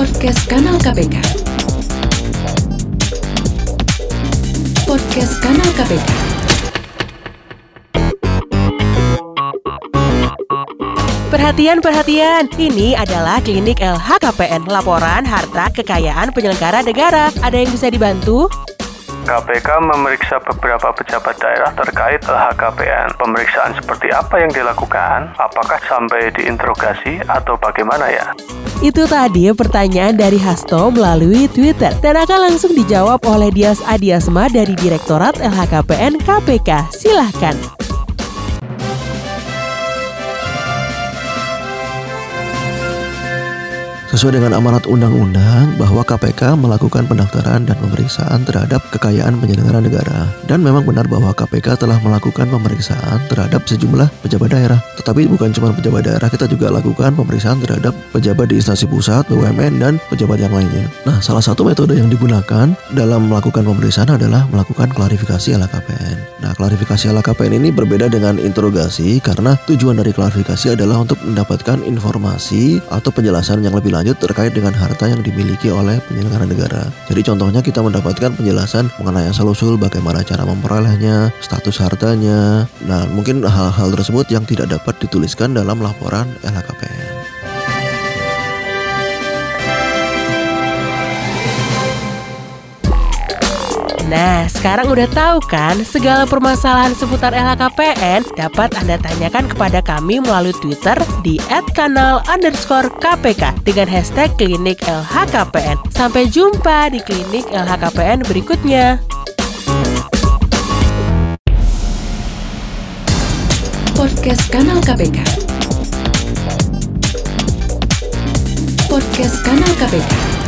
Podcast Kanal KPK. Podcast Kanal KPK. Perhatian, perhatian. Ini adalah klinik LHKPN, laporan harta kekayaan penyelenggara negara. Ada yang bisa dibantu? KPK memeriksa beberapa pejabat daerah terkait LHKPN. Pemeriksaan seperti apa yang dilakukan? Apakah sampai diinterogasi atau bagaimana ya? Itu tadi pertanyaan dari Hasto melalui Twitter dan akan langsung dijawab oleh Dias Adiasma dari Direktorat LHKPN KPK. Silahkan. Sesuai dengan amanat undang-undang bahwa KPK melakukan pendaftaran dan pemeriksaan terhadap kekayaan penyelenggara negara. Dan memang benar bahwa KPK telah melakukan pemeriksaan terhadap sejumlah pejabat daerah. Tetapi bukan cuma pejabat daerah, kita juga lakukan pemeriksaan terhadap pejabat di instansi pusat, BUMN, dan pejabat yang lainnya. Nah, salah satu metode yang digunakan dalam melakukan pemeriksaan adalah melakukan klarifikasi LHKPN. Nah, klarifikasi LHKPN ini berbeda dengan interogasi karena tujuan dari klarifikasi adalah untuk mendapatkan informasi atau penjelasan yang lebih lanjut lanjut terkait dengan harta yang dimiliki oleh penyelenggara negara. Jadi contohnya kita mendapatkan penjelasan mengenai asal-usul bagaimana cara memperolehnya, status hartanya, nah mungkin hal-hal tersebut yang tidak dapat dituliskan dalam laporan LHKPN. Nah, sekarang udah tahu kan segala permasalahan seputar LHKPN dapat Anda tanyakan kepada kami melalui Twitter di @kanal underscore KPK dengan hashtag klinik LHKPN. Sampai jumpa di klinik LHKPN berikutnya. Podcast Kanal KPK. Podcast Kanal KPK.